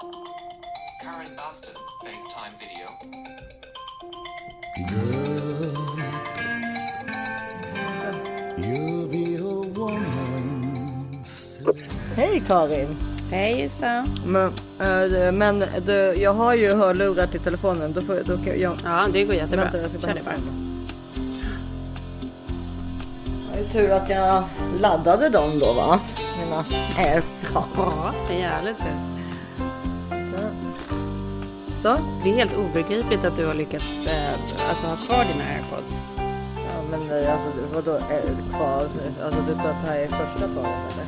Karen Baston, FaceTime video. Hej Karin! Hej Issa. Men, eh, men du, jag har ju hörlurar till telefonen. Då får, då kan jag... Ja, det går jättebra. Vänta, jag ska bara Kör det hämta bara. dem. Det är ju tur att jag laddade dem då va? Mina airpods. Ja, det är jävligt kul. Så. Det är helt obegripligt att du har lyckats eh, alltså, ha kvar dina airpods. Ja, men eh, alltså vadå är kvar? Alltså du tror att det här är första paret eller?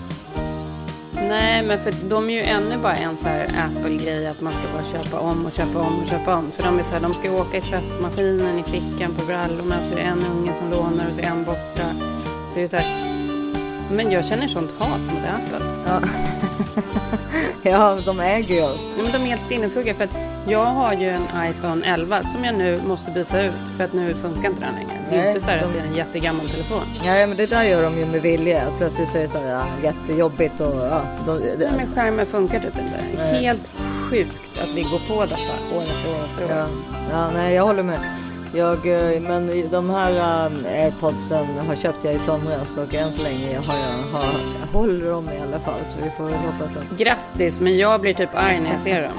Nej, men för de är ju ännu bara en så här Apple-grej att man ska bara köpa om och köpa om och köpa om. För de är så här, de ska åka i tvättmaskinen, i fickan, på brallorna, så är det en unge som lånar och så är en borta. Så är det så här, men jag känner sånt hat mot Apple. Ja. ja, de äger ju oss. Nej, men de är helt sinnessjuka för att jag har ju en iPhone 11 som jag nu måste byta ut för att nu funkar inte den längre. Det är Nej, inte så här de- att det är en jättegammal telefon. Ja, men det där gör de ju med vilja. Att Plötsligt så är det så här, ja, jättejobbigt och ja. De, Nej, de, men skärmen funkar typ inte. Nej. Helt sjukt att vi går på detta år efter år efter år. Ja, ja, nej jag håller med. Jag, eh, men de här eh, airpodsen har köpt jag i somras och än så länge har jag, har, jag håller dem i alla fall så vi får hoppas att... Grattis, men jag blir typ arg när jag ser dem.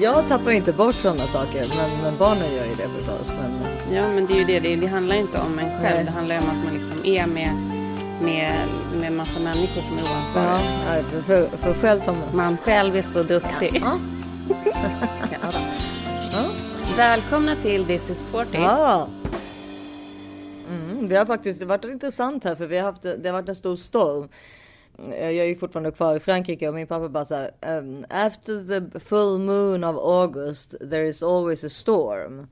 Jag tappar ju inte bort sådana saker men, men barnen gör ju det förstås. Men, Ja, men det är ju det. Det, det handlar inte om en själv. Nej. Det handlar ju om att man liksom är med, med, med massa människor som är ja, oansvariga. nej, för, för, själv Tom. Man själv är så duktig. Ja. Ja. Ja. Välkomna till This is 40. Ja. Mm, vi har faktiskt det varit intressant här för vi har haft det har varit en stor storm. Eh, Jag är ju fortfarande kvar i Frankrike och min pappa bara så här. Um, after the full moon of August there is always a storm.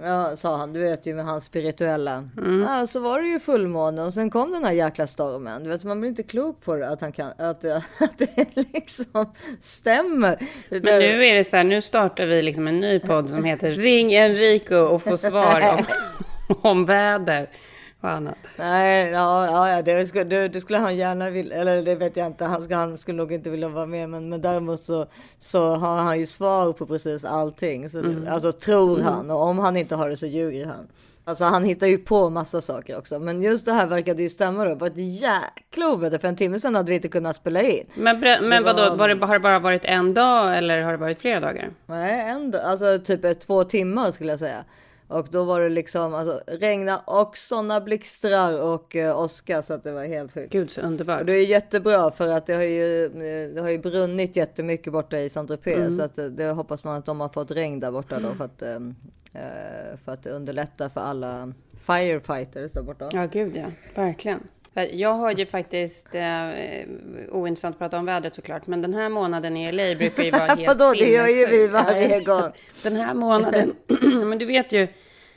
Ja, sa han. Du vet ju med hans spirituella. Ja, så var det ju fullmåne och sen kom den här jäkla stormen. Du vet, man blir inte klok på det att han kan att, att det liksom stämmer. Men nu är det så här, nu startar vi liksom en ny podd som heter Ring Enrico och få svar om, om väder och annat. Nej, ja, ja, det, skulle, det, det skulle han gärna vilja, eller det vet jag inte, han, ska, han skulle nog inte vilja vara med, men, men däremot så, så har han ju svar på precis allting. Så, det- Alltså tror han, och om han inte har det så ljuger han. Alltså han hittar ju på massa saker också, men just det här verkade ju stämma då. Det var ett jäkla oväder, för en timme sedan hade vi inte kunnat spela in. Men, men var- vadå, var det, har det bara varit en dag eller har det varit flera dagar? Nej, ändå, alltså typ två timmar skulle jag säga. Och då var det liksom alltså, regna och sådana blixtrar och uh, åska så att det var helt sjukt. Gud så underbart. Det är jättebra för att det har ju, eh, det har ju brunnit jättemycket borta i Saint-Tropez så att eh, det hoppas man att de har fått regn där borta då för att, eh, eh, för att underlätta för alla firefighters där borta. Ja, gud ja. Verkligen. Jag har ju faktiskt, eh, ointressant att prata om vädret såklart, men den här månaden i LA brukar ju vara helt Vadå, det gör ju vi varje gång. Den här månaden, men du vet ju,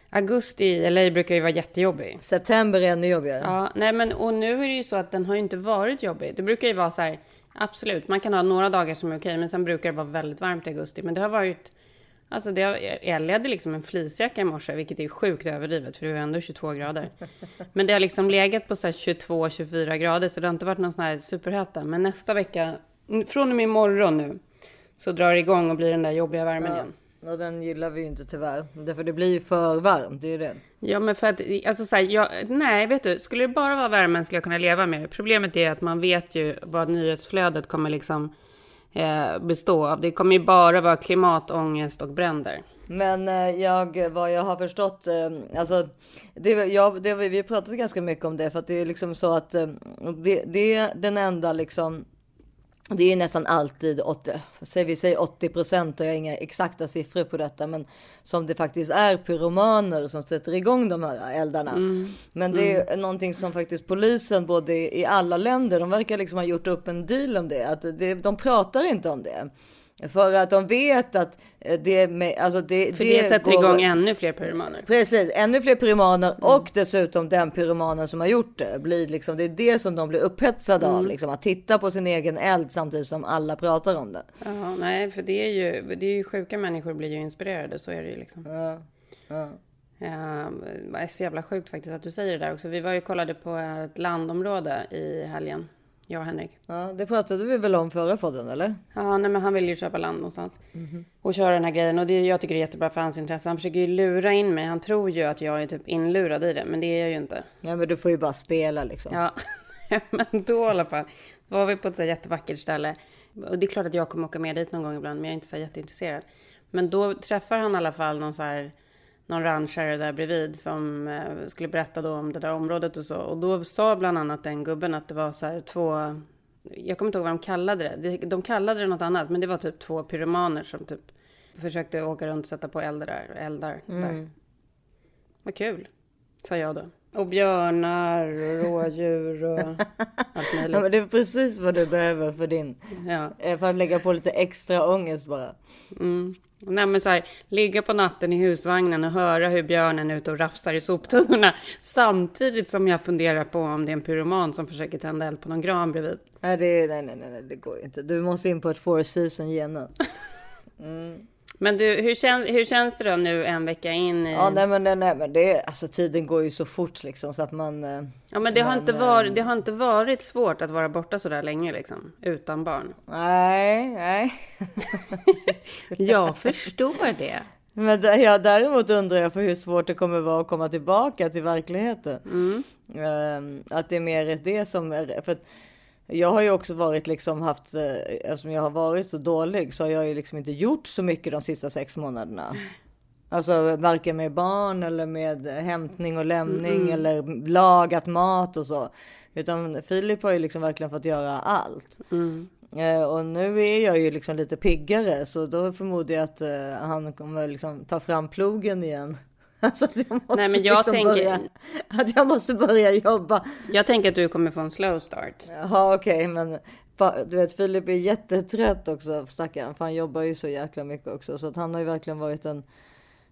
augusti i LA brukar ju vara jättejobbig. September är ännu jobbigare. Ja, nej men och nu är det ju så att den har ju inte varit jobbig. Det brukar ju vara så här, absolut, man kan ha några dagar som är okej, men sen brukar det vara väldigt varmt i augusti. Men det har varit, alltså det Ellie hade liksom en fleecejacka i morse, vilket är sjukt överdrivet, för det var ändå 22 grader. Men det har liksom legat på så här 22-24 grader, så det har inte varit någon sån här superhetta. Men nästa vecka, från och med imorgon nu, så drar det igång och blir den där jobbiga värmen igen. Och den gillar vi ju inte tyvärr. Därför det blir ju för varmt, det är ju det. Ja, men för att, alltså så här, jag, nej, vet du, skulle det bara vara värmen skulle jag kunna leva med det. Problemet är att man vet ju vad nyhetsflödet kommer liksom Eh, bestå av. Det kommer ju bara vara klimatångest och bränder. Men eh, jag, vad jag har förstått, eh, alltså, det, jag, det, vi har pratat ganska mycket om det för att det är liksom så att det, det är den enda liksom det är nästan alltid 80, säger vi säger 80 procent och jag har inga exakta siffror på detta, men som det faktiskt är pyromaner som sätter igång de här eldarna. Men det är någonting som faktiskt polisen både i i alla länder, de verkar liksom ha gjort upp en deal om det, att det, de pratar inte om det. För att de vet att eh, det, med, alltså det, För det, sätter går- igång ännu fler pyromaner. Precis, ännu fler pyromaner och dessutom den pyromanen som har gjort det. Blir liksom, det är det som de blir upphetsade av, liksom, att titta på sin egen eld samtidigt som alla pratar om det. Ja, nej, för det är ju, det är ju sjuka människor blir ju inspirerade, så är det ju liksom. Ja, ja. Ja, det är så jävla sjukt faktiskt att du säger det där också. Vi var ju kollade på ett landområde i helgen. Jag och Henrik. Ja, det pratade vi väl om förra podden eller? Ja, nej, men han vill ju köpa land någonstans och köra den här grejen och det jag tycker det är jättebra för hans intresse. Han försöker ju lura in mig. Han tror ju att jag är typ inlurad i det, men det är jag ju inte. Ja, men du får ju bara spela liksom. Ja, men då i alla fall var vi på ett så jättevackert ställe. Och det är klart att jag kommer åka med dit någon gång ibland, men jag är inte så jätteintresserad. Men då träffar han i alla fall någon så här, någon ranchare där bredvid som eh, skulle berätta då om det där området och så. Och då sa bland annat den gubben att det var så här två, jag kommer inte ihåg vad de kallade det. De- De kallade det något annat, men det var typ två pyromaner som typ försökte åka runt och sätta på eldar där. Eldar där. Vad kul, sa jag då. Och björnar och rådjur och allt Ja, möjligt. men det är precis vad du behöver för din, Ja. eh, för att lägga på lite extra ångest bara. Mm. Nej men så här, ligga på natten i husvagnen och höra hur björnen är ute och rafsar i soptunnorna. Samtidigt som jag funderar på om det är en pyroman som försöker tända eld på någon gran bredvid. Nej, det, nej, nej, nej, det går ju inte. Du måste in på ett four season genast. Men du, hur, kän, hur känns det då nu en vecka in i... Ja, nej, men, nej, nej, men det, alltså tiden går ju så fort liksom så att man. eh, Ja, men det har, Men, inte varit, det har inte varit svårt att vara borta så där länge liksom, utan barn. Nej, nej. Jag förstår det. Men där, ja, däremot undrar jag för hur svårt det kommer vara att komma tillbaka till verkligheten. Ehm, att det är mer det som för att jag har ju också varit liksom haft, eh, eftersom jag har varit så dålig så har jag ju liksom inte gjort så mycket de sista sex månaderna. Alltså varken med barn eller med hämtning och lämning eller lagat mat och så. Utan Filip har ju liksom verkligen fått göra allt. Eh, och nu är jag ju liksom lite piggare så då förmodar jag att eh, han kommer liksom ta fram plogen igen. Alltså att jag måste Nej, men jag liksom tänker- börja, att jag måste börja jobba. Jag tänker att du kommer få en slow start. Ja okej men fa- du vet Filip är jättetrött också stackarn för han jobbar ju så jäkla mycket också så att han har ju verkligen varit en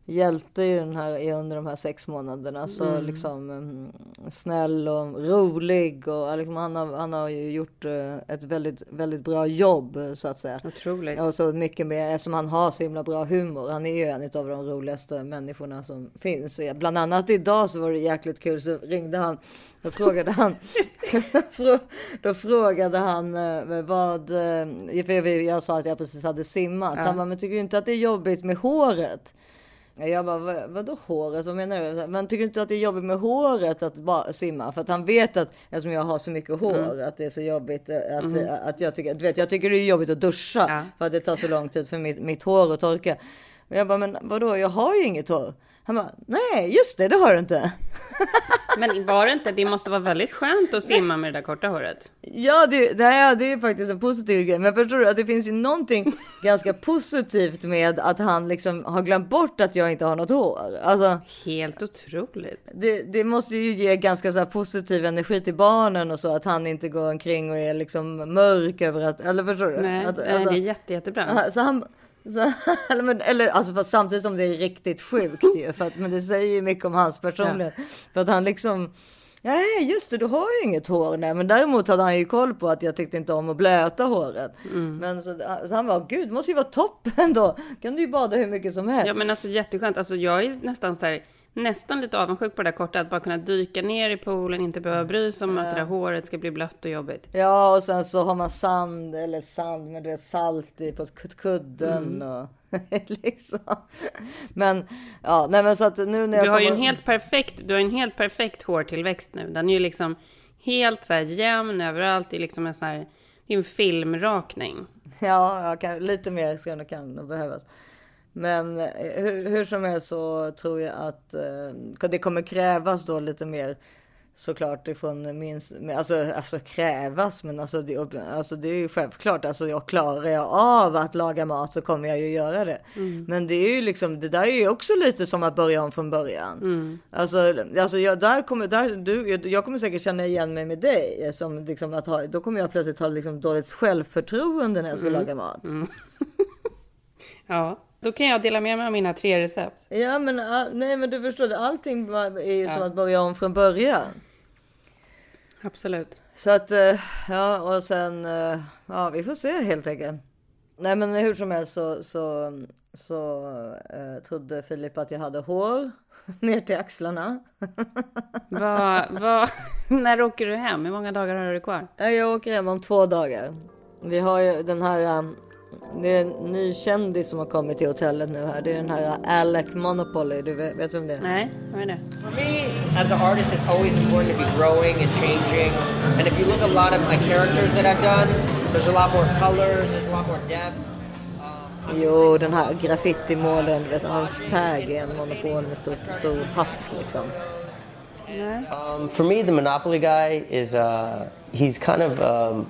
hjälte i den här under de här sex månaderna så liksom mm, snäll och rolig och ja, liksom, han, har, han har ju gjort eh, ett väldigt väldigt bra jobb så att säga. Otroligt. Och så mycket mer eftersom han har så himla bra humor. Han är ju en av de roligaste människorna som finns. Bland annat idag så var det jäkligt kul så ringde han. Då frågade han. då frågade han eh, vad. eh, För jag, sa att jag precis hade simmat. Han bara, men tycker du inte att det är jobbigt med håret? Jag bara, "Vad- vadå håret? Vad menar du? Men tycker inte att det är jobbigt med håret att bara simma? För att han vet att eftersom jag har så mycket hår att det är så jobbigt eh, att, att jag tycker, du vet, jag tycker det är jobbigt att duscha Ja. för att det tar så lång tid för mitt, mitt hår att torka. Och jag bara, men vadå? Jag har ju inget hår. Han bara, nej, just det, det har du inte. Men var det inte, det måste vara väldigt skönt att simma med det där korta håret. Ja, det, nej, det är faktiskt en positiv grej. Men förstår du att det finns ju någonting ganska positivt med att han liksom har glömt bort att jag inte har något hår. Alltså, Helt otroligt. det, det måste ju ge ganska så positiv energi till barnen och så att han inte går omkring och är liksom mörk över att, eller förstår du? Nej, att, nej, det är jätte, jättebra. Så han, så, eller, alltså fast samtidigt som det är riktigt sjukt ju. För att, men det säger ju mycket om hans personlighet. För att han liksom, nej just det, du har ju inget hår. Nej, men däremot hade han ju koll på att jag tyckte inte om att blöta håret. Men så, så han var, gud det måste ju vara toppen då. Kan du ju bada hur mycket som helst. Ja men alltså jätteskönt. Alltså jag är nästan så här, nästan lite avundsjuk på det där korta. Att bara kunna dyka ner i poolen, inte behöva bry sig om att det där håret ska bli blött och jobbigt. Ja, och sen så har man sand, eller sand, men du vet salt i på kud- kudden Mm. och liksom. Men ja, nej men så att nu när jag Du har ju en kommer- helt perfekt, du har en helt perfekt hårtillväxt nu. Den är ju liksom helt så här jämn överallt. Det är liksom en sån här, det är en filmrakning. Ja, jag kan, lite mer ska kan nog behövas. Men eh, hur, hur som helst så tror jag att eh, det kommer krävas då lite mer såklart ifrån min, alltså, alltså krävas, men alltså det, alltså det är ju självklart. Alltså jag klarar jag av att laga mat så kommer jag ju göra det. Men det är ju liksom, det där är ju också lite som att börja om från början. Alltså, alltså jag, där kommer, där, du, jag kommer säkert känna igen mig med dig. Som liksom att ha, då kommer jag plötsligt ha liksom dåligt självförtroende när jag ska laga mat. Ja, då kan jag dela med mig av mina tre recept. Ja men nej men du förstår, det, allting är ju som att börja om från början. Absolut. Så att, eh, ja och sen, eh, ja vi får se helt enkelt. Nej men hur som helst så, så så eh, trodde Filip att jag hade hår ner till axlarna. Vad, vad, när åker du hem? Hur många dagar har du kvar? Ja, Jag åker hem om två dagar. Vi har ju den här, um, det är en ny kändis som har kommit till hotellet nu här. Det är den här Alec Monopoly, du vet, vet vem det är? Nej, vad är det? For me, as an artist, it's always important to be growing and changing. And if you look at a lot of my characters that I've done, there's a lot more colors, there's a lot more depth. Um, Jo, den här graffitimålen, hans tag är en monopol med stor, stor hatt liksom. Nej. Um, for me, the Monopoly guy is uh, he's kind of um,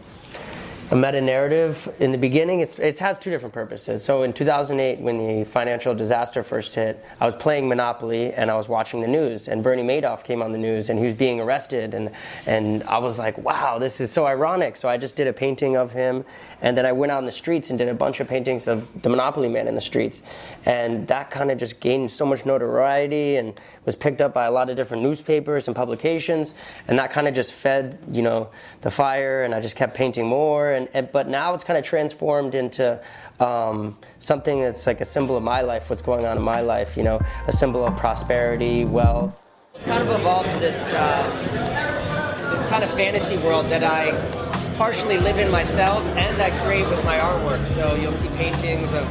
a meta narrative. In the beginning, it has two different purposes. So in 2008, when the financial disaster first hit, I was playing Monopoly and I was watching the news, and Bernie Madoff came on the news and he was being arrested, and and I was like, wow, this is so ironic. So I just did a painting of him, and then I went out in the streets and did a bunch of paintings of the Monopoly man in the streets, and that kind of just gained so much notoriety and was picked up by a lot of different newspapers and publications, and that kind of just fed, you know, the fire, and I just kept painting more, and, and but now it's kind of transformed into um, something that's like a symbol of my life, what's going on in my life, you know, a symbol of prosperity, wealth. It's kind of evolved to this uh, this kind of fantasy world that I partially live in myself and I create with my artwork. So you'll see paintings of,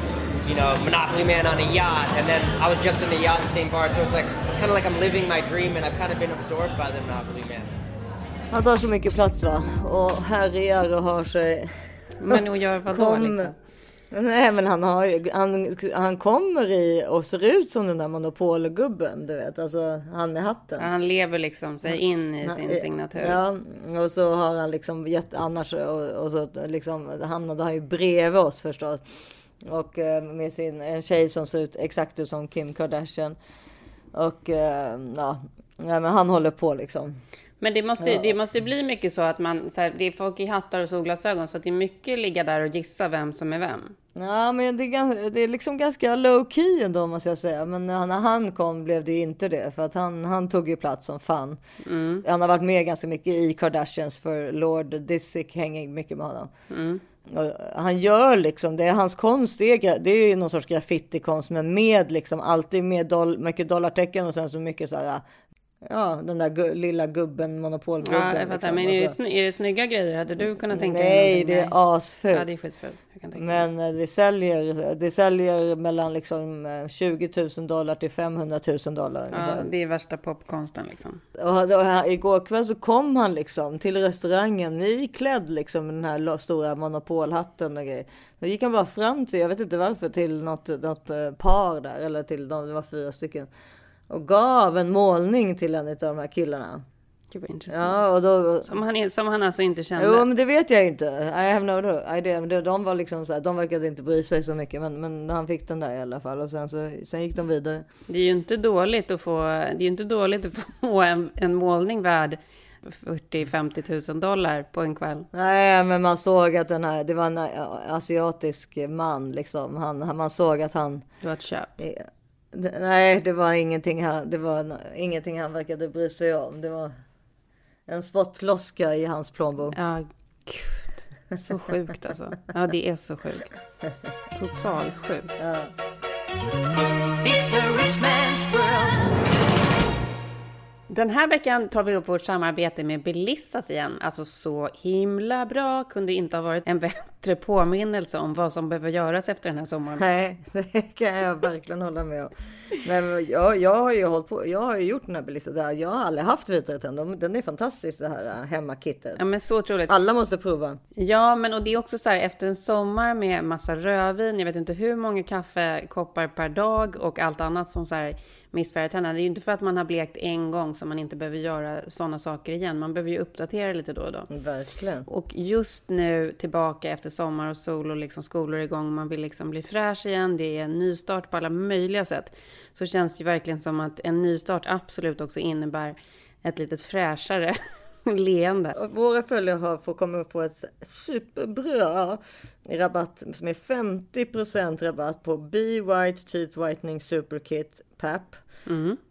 you know, Monopoly Man on a yacht, and then I was just in the yacht in St. Bart. So it's like it's kind of like I'm living my dream, and I've kind of been absorbed by the Monopoly Man. Han tar så mycket plats va? Och härjar och har sig. Men och gör vadå Kom. liksom? Nej men han, har, ju- han, han kommer i och ser ut som den där monopolgubben du vet. Alltså han med hatten. Ja, Han lever liksom sig in i sin Ja, signatur. Ja, och så har han liksom gett annars och, och så liksom hamnade han ju bredvid oss förstås. Och eh, med sin, en tjej som ser ut exakt ut som Kim Kardashian. Och eh, ja, men han håller på liksom. Men det måste, det måste bli mycket så att man, så här, det är folk i hattar och solglasögon, så att det är mycket ligga där och gissa vem som är vem. Ja, men det är, gans- det är liksom ganska low key ändå måste jag säga. Men när han kom blev det ju inte det. För att han, han tog ju plats som fan. Han har varit med ganska mycket i Kardashians för Lord Disick hänger mycket med honom. Och han gör liksom, det är hans konst, det är, det är någon sorts graffitikonst men med liksom alltid med doll, mycket dollartecken och sen så mycket så här. Ja, den där gu, lilla gubben, monopolgubben. Ja, jag fattar. liksom. Men är det, Och så- sny- är det snygga grejer? Hade du kunnat tänka dig Nej, det är asfult. Ja, det är skitfult. Men eh, det säljer, det säljer mellan liksom eh, 20 000 dollar till 500 000 dollar. Ja, ungefär. det är värsta popkonsten liksom. Och, då, här, igår kväll så kom han liksom till restaurangen iklädd liksom med den här stora monopolhatten och grejer. Då gick han bara fram till, jag vet inte varför, till något, något eh, par där eller till de, det var fyra stycken. Och gav en målning till en av de här killarna. Gud vad intressant. Ja, och då, Som, han, som han alltså inte kände. Jo, men det vet jag inte. I have no idea. Men De var liksom så här, de verkade inte bry sig så mycket. Men, men han fick den där i alla fall. Och sen, så, sen gick de vidare. Det är ju inte dåligt att få, det är ju inte dåligt att få en, en målning värd 40-50 000 dollar på en kväll. Nej, men man såg att den här, det var en asiatisk man liksom. Han, han- man såg att han, Det var ett köp. Nej, det var ingenting han, det var ingenting han verkade bry sig om. Det var en spottloska i hans plånbok. Ja, gud. Så sjukt alltså. Ja, det är så sjukt. Totalt sjukt. Ja. Den här veckan tar vi upp vårt samarbete med Belissas igen. Alltså så himla bra. Kunde inte ha varit en bättre påminnelse om vad som behöver göras efter den här sommaren. Nej, det kan jag verkligen hålla med om. Men jag, jag har ju hållit på. Jag har ju gjort den här Belissa där. Jag har aldrig haft vitare tänder. De- Den är fantastisk det här äh, hemmakittet. Ja, men så otroligt. Alla måste prova. Ja, men och det är också så här efter en sommar med massa rödvin, jag vet inte hur många kaffekoppar per dag och allt annat som så här missfärgar tänderna. Det är ju inte för att man har blekt en gång som man inte behöver göra sådana saker igen. Man behöver ju uppdatera lite då och då. Verkligen. Och just nu tillbaka efter sommar och sol och liksom skolor är igång, man vill liksom bli fräsch igen, det är en nystart på alla möjliga sätt. Så känns det ju verkligen som att en nystart absolut också innebär ett litet fräschare leende. Våra följare har, får, kommer att få ett superbra rabatt som är 50 rabatt på Be White Teeth Whitening Super Kit PAP.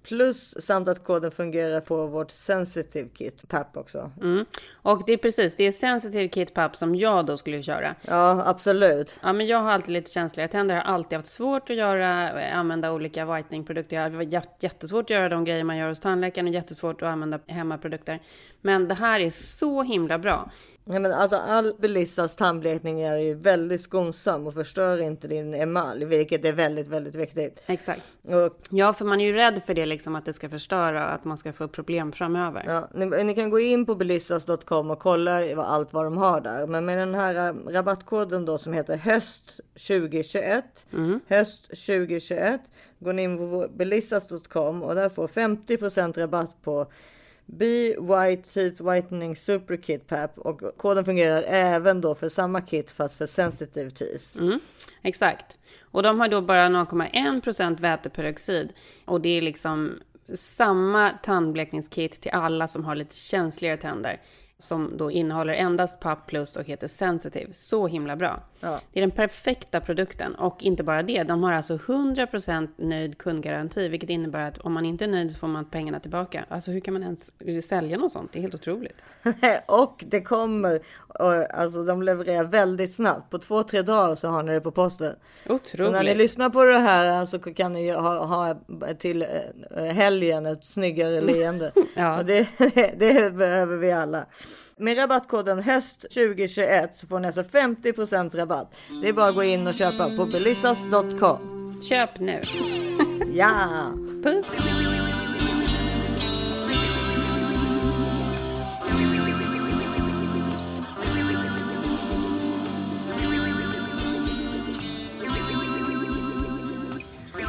Plus samt att koden fungerar på vårt sensitive kit PAP också. Mm. Och det är precis, det är sensitive kit papp som jag då skulle köra. Ja, absolut. Ja, men jag har alltid lite känsliga tänder. Jag har alltid haft svårt att göra, eh, använda olika whitening-produkter. Jag har jät- jättesvårt att göra de grejer man gör hos tandläkaren och jättesvårt att använda hemmaprodukter. Men det här är så himla bra. Ja, men alltså all Belissas tandblekning är ju väldigt skonsam och förstör inte din emalj, vilket är väldigt, väldigt viktigt. Exakt. Och Ja, för man är ju rädd för det liksom att det ska förstöra och att man ska få problem framöver. Ja, ni, ni kan gå in på belissas.com och kolla allt vad de har där. Men med den här äh, rabattkoden då som heter höst 2021. Höst 2021. Går ni in på belissas.com och där får 50% rabatt på Be White Teeth Whitening Super Kit Pap och koden fungerar även då för samma kit fast för sensitive teeth. Mm, exakt. Och de har då bara 0,1% väteperoxid. Och det är liksom samma tandblekningskit till alla som har lite känsligare tänder. Som då innehåller endast PAP plus och heter Sensitive. Så himla bra. Ja. Det är den perfekta produkten. Och inte bara det, de har alltså 100% nöjd kundgaranti. Vilket innebär att om man inte är nöjd så får man pengarna tillbaka. Alltså hur kan man ens sälja något sånt? Det är helt otroligt. och det kommer, alltså de levererar väldigt snabbt. På två, tre dagar så har ni det på posten. Så när ni Otroligt. lyssnar på det här så kan ni ha, ha till eh, helgen ett snyggare leende. Ja. Och det, det behöver vi alla. Med rabattkoden höst 2021 så får ni alltså 50% rabatt. Det är bara att gå in och köpa på belissas.com. Köp nu. Ja! Puss!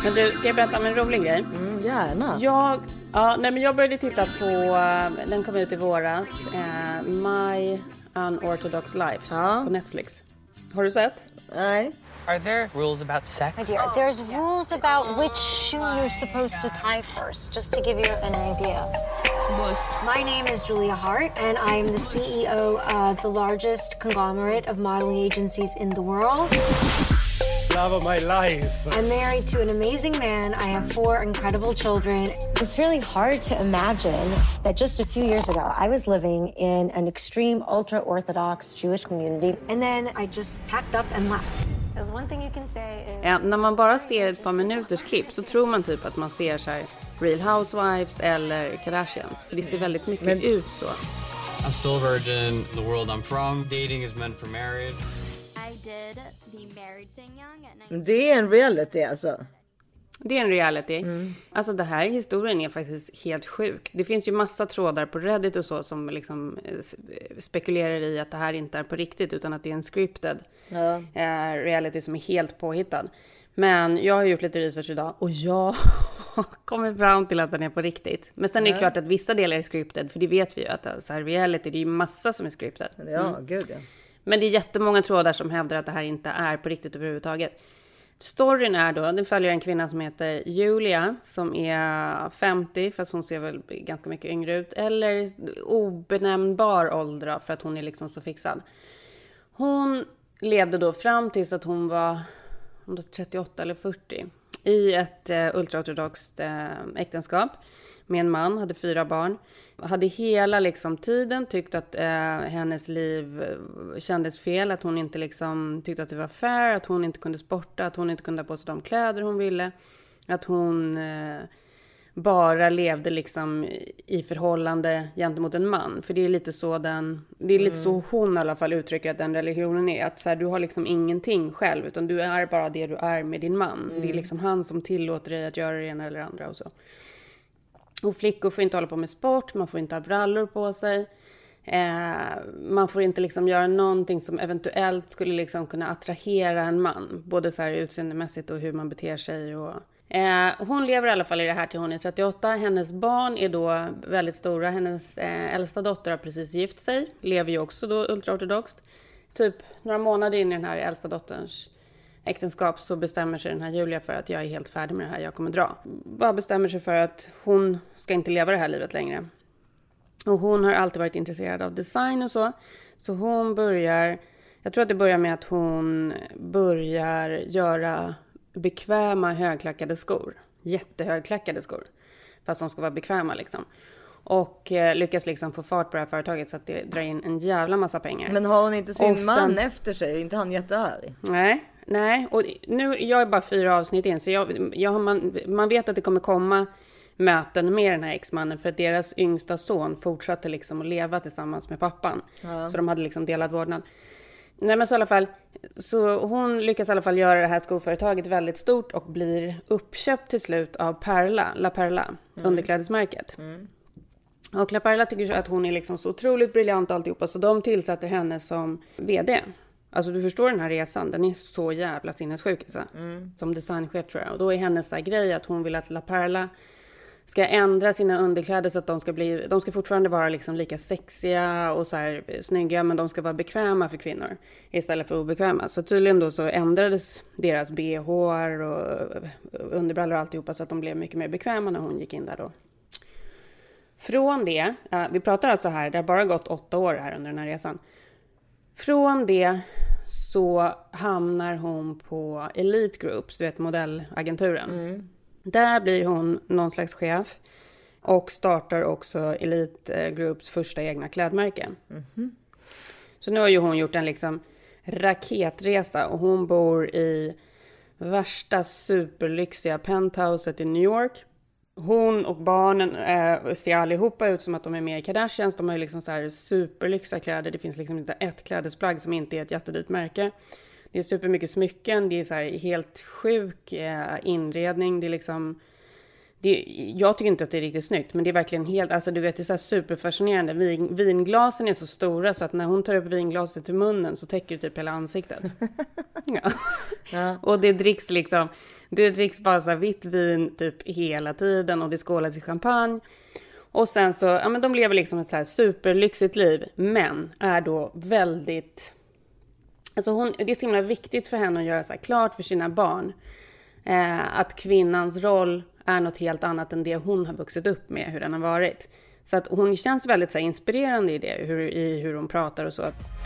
Men du, ska jag berätta om en rolig grej? Mm, gärna. Jag, ja, nej men jag började titta på, eh, den kom ut i våras, eh, My Unorthodox Life Ja. på Netflix. Har du sett? Nej. Are there rules about sex? My dear, there's rules about which shoe you're supposed to tie first, just to give you an idea. My name is Julia Hart, and I am the CEO of the largest conglomerate of modeling agencies in the world. Love of my life. I'm married to an amazing man. I have four incredible children. It's really hard to imagine that just a few years ago, I was living in an extreme ultra Orthodox Jewish community, and then I just packed up and left. There's one thing you can say is. Ja, när man bara ser ett par minuters klipp så tror man typ att man ser så här Real Housewives eller Kardashians. För det ser väldigt mycket ut så. I'm still a virgin. The world I'm from, dating is meant for marriage. I did the married thing young at 19. Det är en reality alltså. Det är en reality. Alltså det här historien är faktiskt helt sjuk. Det finns ju massa trådar på Reddit och så som liksom eh, s- spekulerar i att det här inte är på riktigt utan att det är en scripted eh, reality som är helt påhittad. Men jag har gjort lite research idag och jag har kommit fram till att den är på riktigt. Men sen är det klart att vissa delar är scripted, för det vet vi ju att så här, reality, det är ju massa som är scripted. Ja, gud ja. Men det är jättemånga trådar som hävdar att det här inte är på riktigt överhuvudtaget. Storyn är då, den följer en kvinna som heter Julia som är 50 fast hon ser väl ganska mycket yngre ut. Eller obenämnbar ålder då, för att hon är liksom så fixad. Hon levde då fram tills att hon var var 38 eller 40 i ett eh, ultraortodoxt eh, äktenskap med en man, hade fyra barn. Hade hela liksom, tiden tyckt att eh, hennes liv eh, kändes fel, att hon inte liksom, tyckte att det var fair, att hon inte kunde sporta, att hon inte kunde ha på sig de kläder hon ville. Att hon eh, bara levde liksom i förhållande gentemot en man. För det är lite så den, det är lite så hon i alla fall uttrycker att den religionen är. Att så här, du har liksom ingenting själv, utan du är bara det du är med din man. Det är liksom han som tillåter dig att göra det ena eller andra och så. Och flickor får inte hålla på med sport, man får inte ha brallor på sig. Eh, man får inte liksom göra någonting som eventuellt skulle liksom kunna attrahera en man. Både så här utseendemässigt och hur man beter sig. Och, eh, hon lever i alla fall i det här till hon är 38. Hennes barn är då väldigt stora. Hennes eh, äldsta dotter har precis gift sig. Lever ju också då ultraortodoxt. Typ några månader in i den här äldsta dotterns äktenskap så bestämmer sig den här Julia för att jag är helt färdig med det här, jag kommer dra. Bara bestämmer sig för att hon ska inte leva det här livet längre. Och hon har alltid varit intresserad av design och så. Så hon börjar, jag tror att det börjar med att hon börjar göra bekväma högklackade skor. jättehögklackade skor. Fast de ska vara bekväma liksom. Och eh, lyckas liksom få fart på det här företaget så att det drar in en jävla massa pengar. Men har hon inte sin sen- man efter sig? Är inte han jättearg? Nej, nej. Och nu, jag är bara fyra avsnitt in, så jag, jag, man, man vet att det kommer komma möten med den här exmannen för att deras yngsta son fortsatte liksom att leva tillsammans med pappan. Så de hade liksom delad vårdnad. Nej men så i alla fall, så hon lyckas i alla fall göra det här skoföretaget väldigt stort och blir uppköpt till slut av Perla, La Perla, underklädesmärket. Och La Perla tycker så att hon är liksom så otroligt briljant och alltihopa så de tillsätter henne som VD. Alltså du förstår den här resan, den är så jävla sinnessjuk alltså. Som designchef tror jag. Och då är hennes här grej att hon vill att La Perla ska ändra sina underkläder så att de ska bli, de ska fortfarande vara liksom lika sexiga och så här snygga men de ska vara bekväma för kvinnor istället för obekväma. Så tydligen då så ändrades deras bh och underbrallor och alltihopa så att de blev mycket mer bekväma när hon gick in där då. Från det, vi pratar alltså här, det har bara gått åtta år här under den här resan. Från det så hamnar hon på Elite Groups, du vet modellagenturen. Där blir hon någon slags chef och startar också Elite Groups första egna klädmärke. Så nu har ju hon gjort en liksom raketresa och hon bor i värsta superlyxiga penthouset i New York. Hon och barnen eh, ser allihopa ut som att de är med i Kardashians. De har ju liksom så här superlyxiga kläder. Det finns liksom inte ett klädesplagg som inte är ett jättedyrt märke. Det är supermycket smycken. Det är så här helt sjuk eh, inredning. Det är liksom... Det, jag tycker inte att det är riktigt snyggt, men det är verkligen helt, alltså du vet det är så här superfascinerande. Vin, vinglasen är så stora så att när hon tar upp vinglaset till munnen så täcker det typ hela ansiktet. ja. Och det dricks liksom, det dricks bara så vitt vin typ hela tiden och det skålas i champagne. Och sen så, ja men de lever liksom ett så här superlyxigt liv, men är då väldigt Alltså hon, det är så himla viktigt för henne att göra så här klart för sina barn eh, att kvinnans roll är något helt annat än det hon har vuxit upp med, hur den har varit. Så att hon känns väldigt så här, inspirerande i det, hur, i hur hon pratar och så.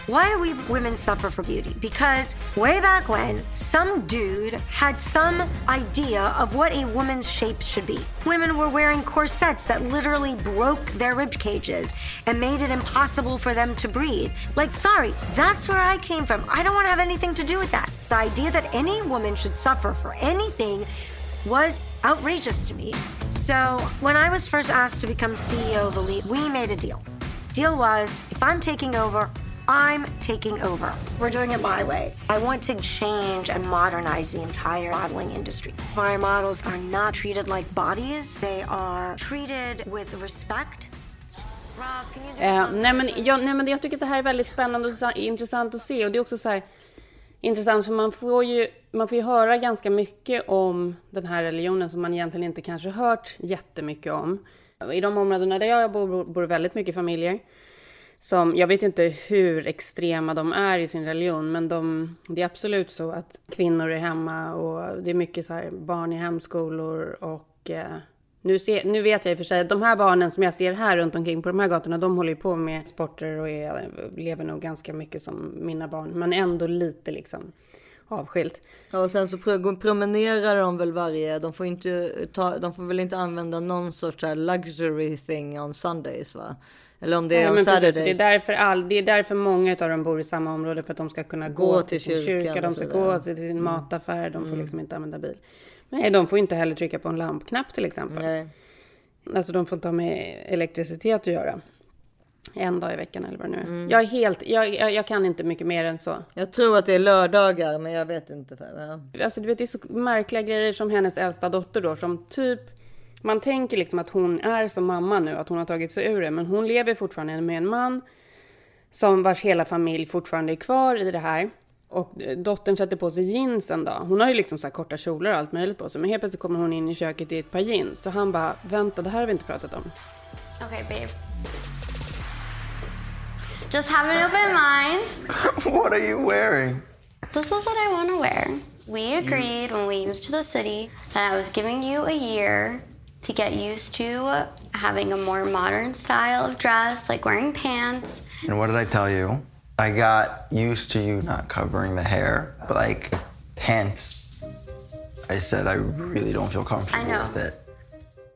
Why do we women suffer for beauty? Because way back when, some dude had some idea of what a woman's shape should be. Women were wearing corsets that literally broke their rib cages and made it impossible for them to breathe. Like, sorry, that's where I came from. I don't want to have anything to do with that. The idea that any woman should suffer for anything was outrageous to me. So, when I was first asked to become CEO of Elite, we made a deal. Deal was if I'm taking over, I'm taking over. We're doing it my way. I want to change and modernize the entire modeling industry. My models are not treated like bodies, they are treated with respect. Rob, can you do Eh, nej, men jag, nej men jag tycker att det här är väldigt spännande och intressant att se och det är också så här intressant för man får ju, man får ju höra ganska mycket om den här religionen som man egentligen inte kanske hört jättemycket om. I de områdena där jag bor, bor det väldigt mycket familjer. Som, jag vet inte hur extrema de är i sin religion, men de, det är absolut så att kvinnor är hemma och det är mycket så här barn i hemskolor och eh, nu, ser, nu vet jag i och för sig att de här barnen som jag ser här runt omkring på de här gatorna, de håller ju på med sporter och är, lever nog ganska mycket som mina barn, men ändå lite liksom avskilt. Ja, och sen så pro- promenerar de väl varje, de får inte ta, de får väl inte använda någon sorts luxury thing on Sundays va? Eller om det är Ja, on men precis, Saturdays. det, är därför all, det är därför många av dem bor i samma område för att de ska kunna gå, Gå till, till sin kyrkan kyrka, de ska gå till sin mataffär, de får liksom inte använda bil. Nej, de får inte heller trycka på en lampknapp till exempel. Nej. Alltså de får inte ha med elektricitet att göra. En dag i veckan eller vad det nu är. Mm. Jag är helt, jag, jag, jag kan inte mycket mer än så. Jag tror att det är lördagar, men jag vet inte. För, ja. Alltså du vet det är så märkliga grejer som hennes äldsta dotter då som typ man tänker liksom att hon är som mamma nu, att hon har tagit sig ur det, men hon lever fortfarande med en man som vars hela familj fortfarande är kvar i det här. Och eh, dottern sätter på sig jeans en dag. Hon har ju liksom så här korta kjolar och allt möjligt på sig, men helt plötsligt kommer hon in i köket i ett par jeans. Så han bara, vänta, det här har vi inte pratat om. Okay, babe. Just have an open mind. What are you wearing? This is what I want to wear. We agreed when we moved to the city that I was giving you a year to get used to having a more modern style of dress, like wearing pants. And what did I tell you? I got used to you not covering the hair, but like pants. I said I really don't feel comfortable I know. with it.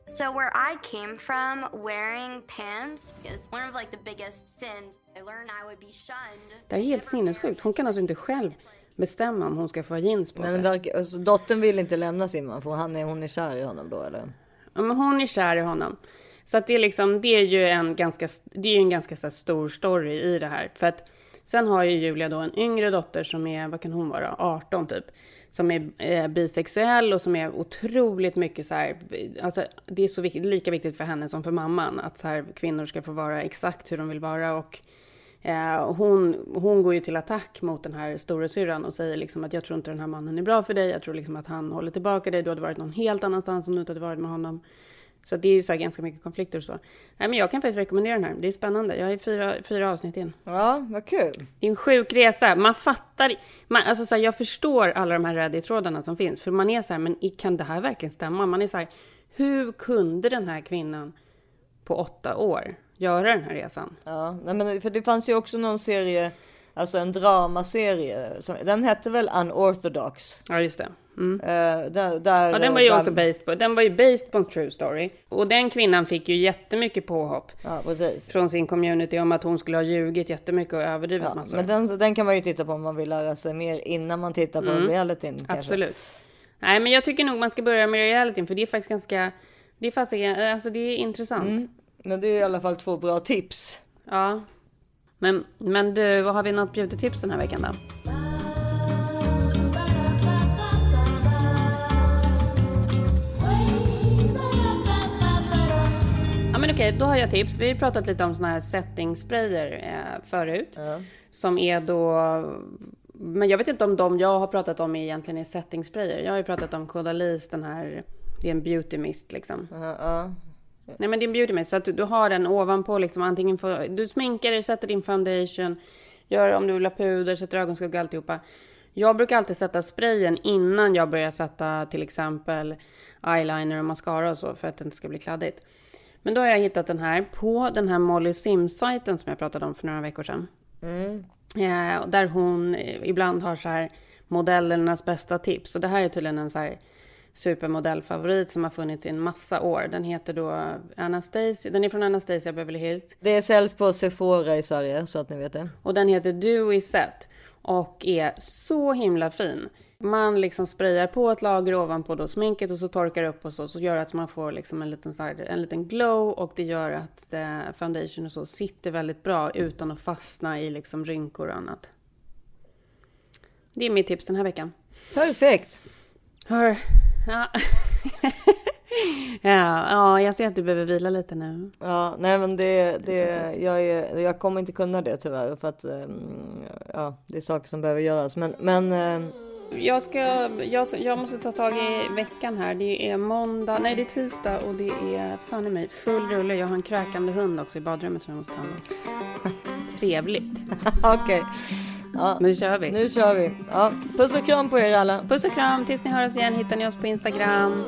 So where I came from, wearing pants is one of like the biggest sins. Det är helt sinnessjukt. Hon kan alltså inte själv bestämma om hon ska få jeans på sig. Men verkar, alltså, dottern vill inte lämna sin man för han är, hon är kär i honom då eller? Ja, men hon är kär i honom. Så att det är liksom, det är ju en ganska, det är en ganska så här, stor story i det här. För att sen har ju Julia då en yngre dotter som är, vad kan hon vara, 18 typ. Som är eh, bisexuell och som är otroligt mycket så här, alltså det är så vik lika viktigt för henne som för mamman. Att så här, kvinnor ska få vara exakt hur de vill vara och Eh, hon, hon går ju till attack mot den här storasyrran och säger liksom att jag tror inte den här mannen är bra för dig. Jag tror liksom att han håller tillbaka dig. Du hade varit någon helt annanstans om du inte hade varit med honom. Så det är ju så här ganska mycket konflikter och så. Nej, men jag kan faktiskt rekommendera den här. Det är spännande. Jag är fyra, fyra avsnitt in. Ja, vad kul. Det är en sjuk resa. Man fattar. Man, alltså så här, jag förstår alla de här Reddit-trådarna som finns. För man är så här, men kan det här verkligen stämma? Man är så här, hur kunde den här kvinnan på åtta år göra den här resan? Ja, nej, men för det fanns ju också någon serie, alltså en dramaserie. Som, den hette väl Unorthodox? Ja, just det. Mm. Eh, där, där, Ja, den var ju där- också based på, den var ju based på en true story. Och den kvinnan fick ju jättemycket påhopp Ja, från sin community om att hon skulle ha ljugit jättemycket och överdrivit Ja, massor. men den, den kan man ju titta på om man vill lära sig mer innan man tittar på Mm. realityn. kanske. Absolut. Nej, men jag tycker nog man ska börja med realityn för det är faktiskt ganska, det är faktiskt, alltså det är intressant. Mm. Men det är i alla fall två bra tips. Ja. Men, men du, har vi något beauty-tips den här veckan då? Okej, då har jag tips. Vi har pratat lite om såna här setting-sprayer eh, förut. Som är då... Men jag vet inte om de jag har pratat om egentligen är setting-sprayer. Jag har ju pratat om Caudalis, den här... Det är en beauty mist liksom. Ja. Nej men det är en beauty mist, så att du, du har den ovanpå liksom antingen för, Du sminkar dig, sätter din foundation, gör om du vill ha puder, sätter ögonskugga alltihopa. Jag brukar alltid sätta sprayen innan jag börjar sätta till exempel eyeliner och mascara och så för att det inte ska bli kladdigt. Men då har jag hittat den här på den här Molly Sims-sajten som jag pratade om för några veckor sedan. Eh, och där hon eh, ibland har så här modellernas bästa tips. Och det här är tydligen en så här supermodellfavorit som har funnits i en massa år. Den heter då Anastasia, den är från Anastasia Beverly Hills. Det säljs på Sephora i Sverige så att ni vet det. Och den heter Dewy Set och är så himla fin. Man liksom sprayar på ett lager ovanpå då sminket och så torkar det upp och så, så gör det att man får liksom en liten, så här, en liten glow och det gör att eh, foundation och så sitter väldigt bra utan att fastna i liksom rynkor och annat. Det är mitt tips den här veckan. Perfekt. Hör, ja. ja, ja, jag ser att du behöver vila lite nu. Ja, nej men det, det jag, är, jag kommer inte kunna det tyvärr för att ehm, ja, det är saker som behöver göras. Men, men ehm, Jag, ska, jag, jag måste ta tag i veckan här. Det är måndag, nej det är tisdag och det är fan i mig full rulle. Jag har en kräkande hund också i badrummet som jag måste ta hand om. Trevligt. okej. Ja, Nu kör vi. nu kör vi. Ja, puss och kram på er alla. Puss och kram. Tills ni hör oss igen hittar ni oss på Instagram.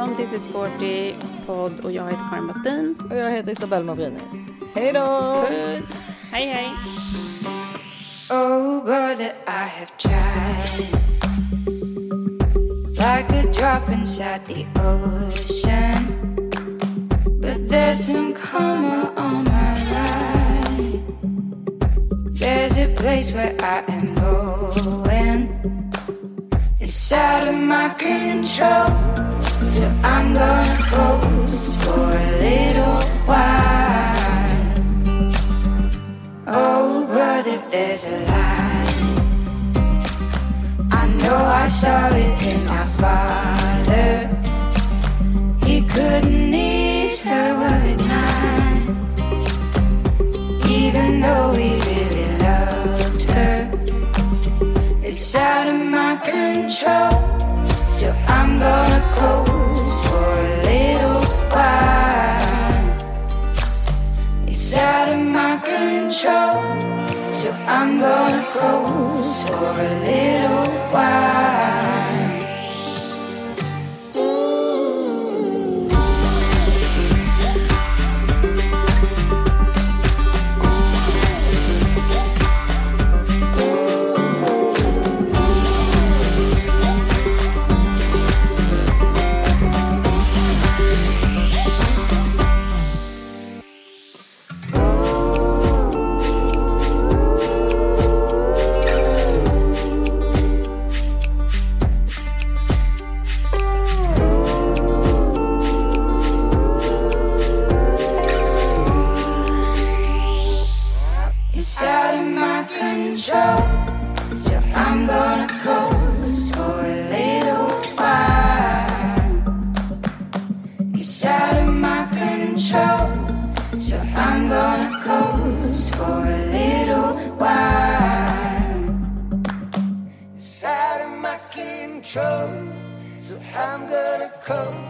Som This is Sporty podd och jag heter Karin Bastin. Och jag heter Isabelle Mavrini. Hej då! Puss! Hej hej! Oh, brother, I have tried. Like a drop inside the ocean. But there's some karma on my ride. There's a place where I am going. It's out of my control. So I'm gonna coast for a little while. Oh, brother, there's a light. I know I saw it in my father. He couldn't ease her worried mind, even though he really loved her. It's out of my control, so I'm gonna coast I'm gonna coast for a little while. come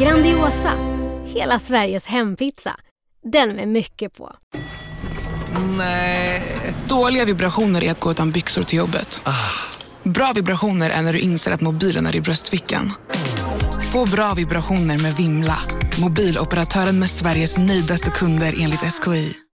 Grandiosa, hela Sveriges hempizza. Den med mycket på. Nej. Dåliga vibrationer är att gå utan byxor till jobbet. Bra vibrationer är när du inser att mobilen är i bröstfickan. Få bra vibrationer med Vimla. Mobiloperatören med Sveriges nöjdaste kunder enligt SKI.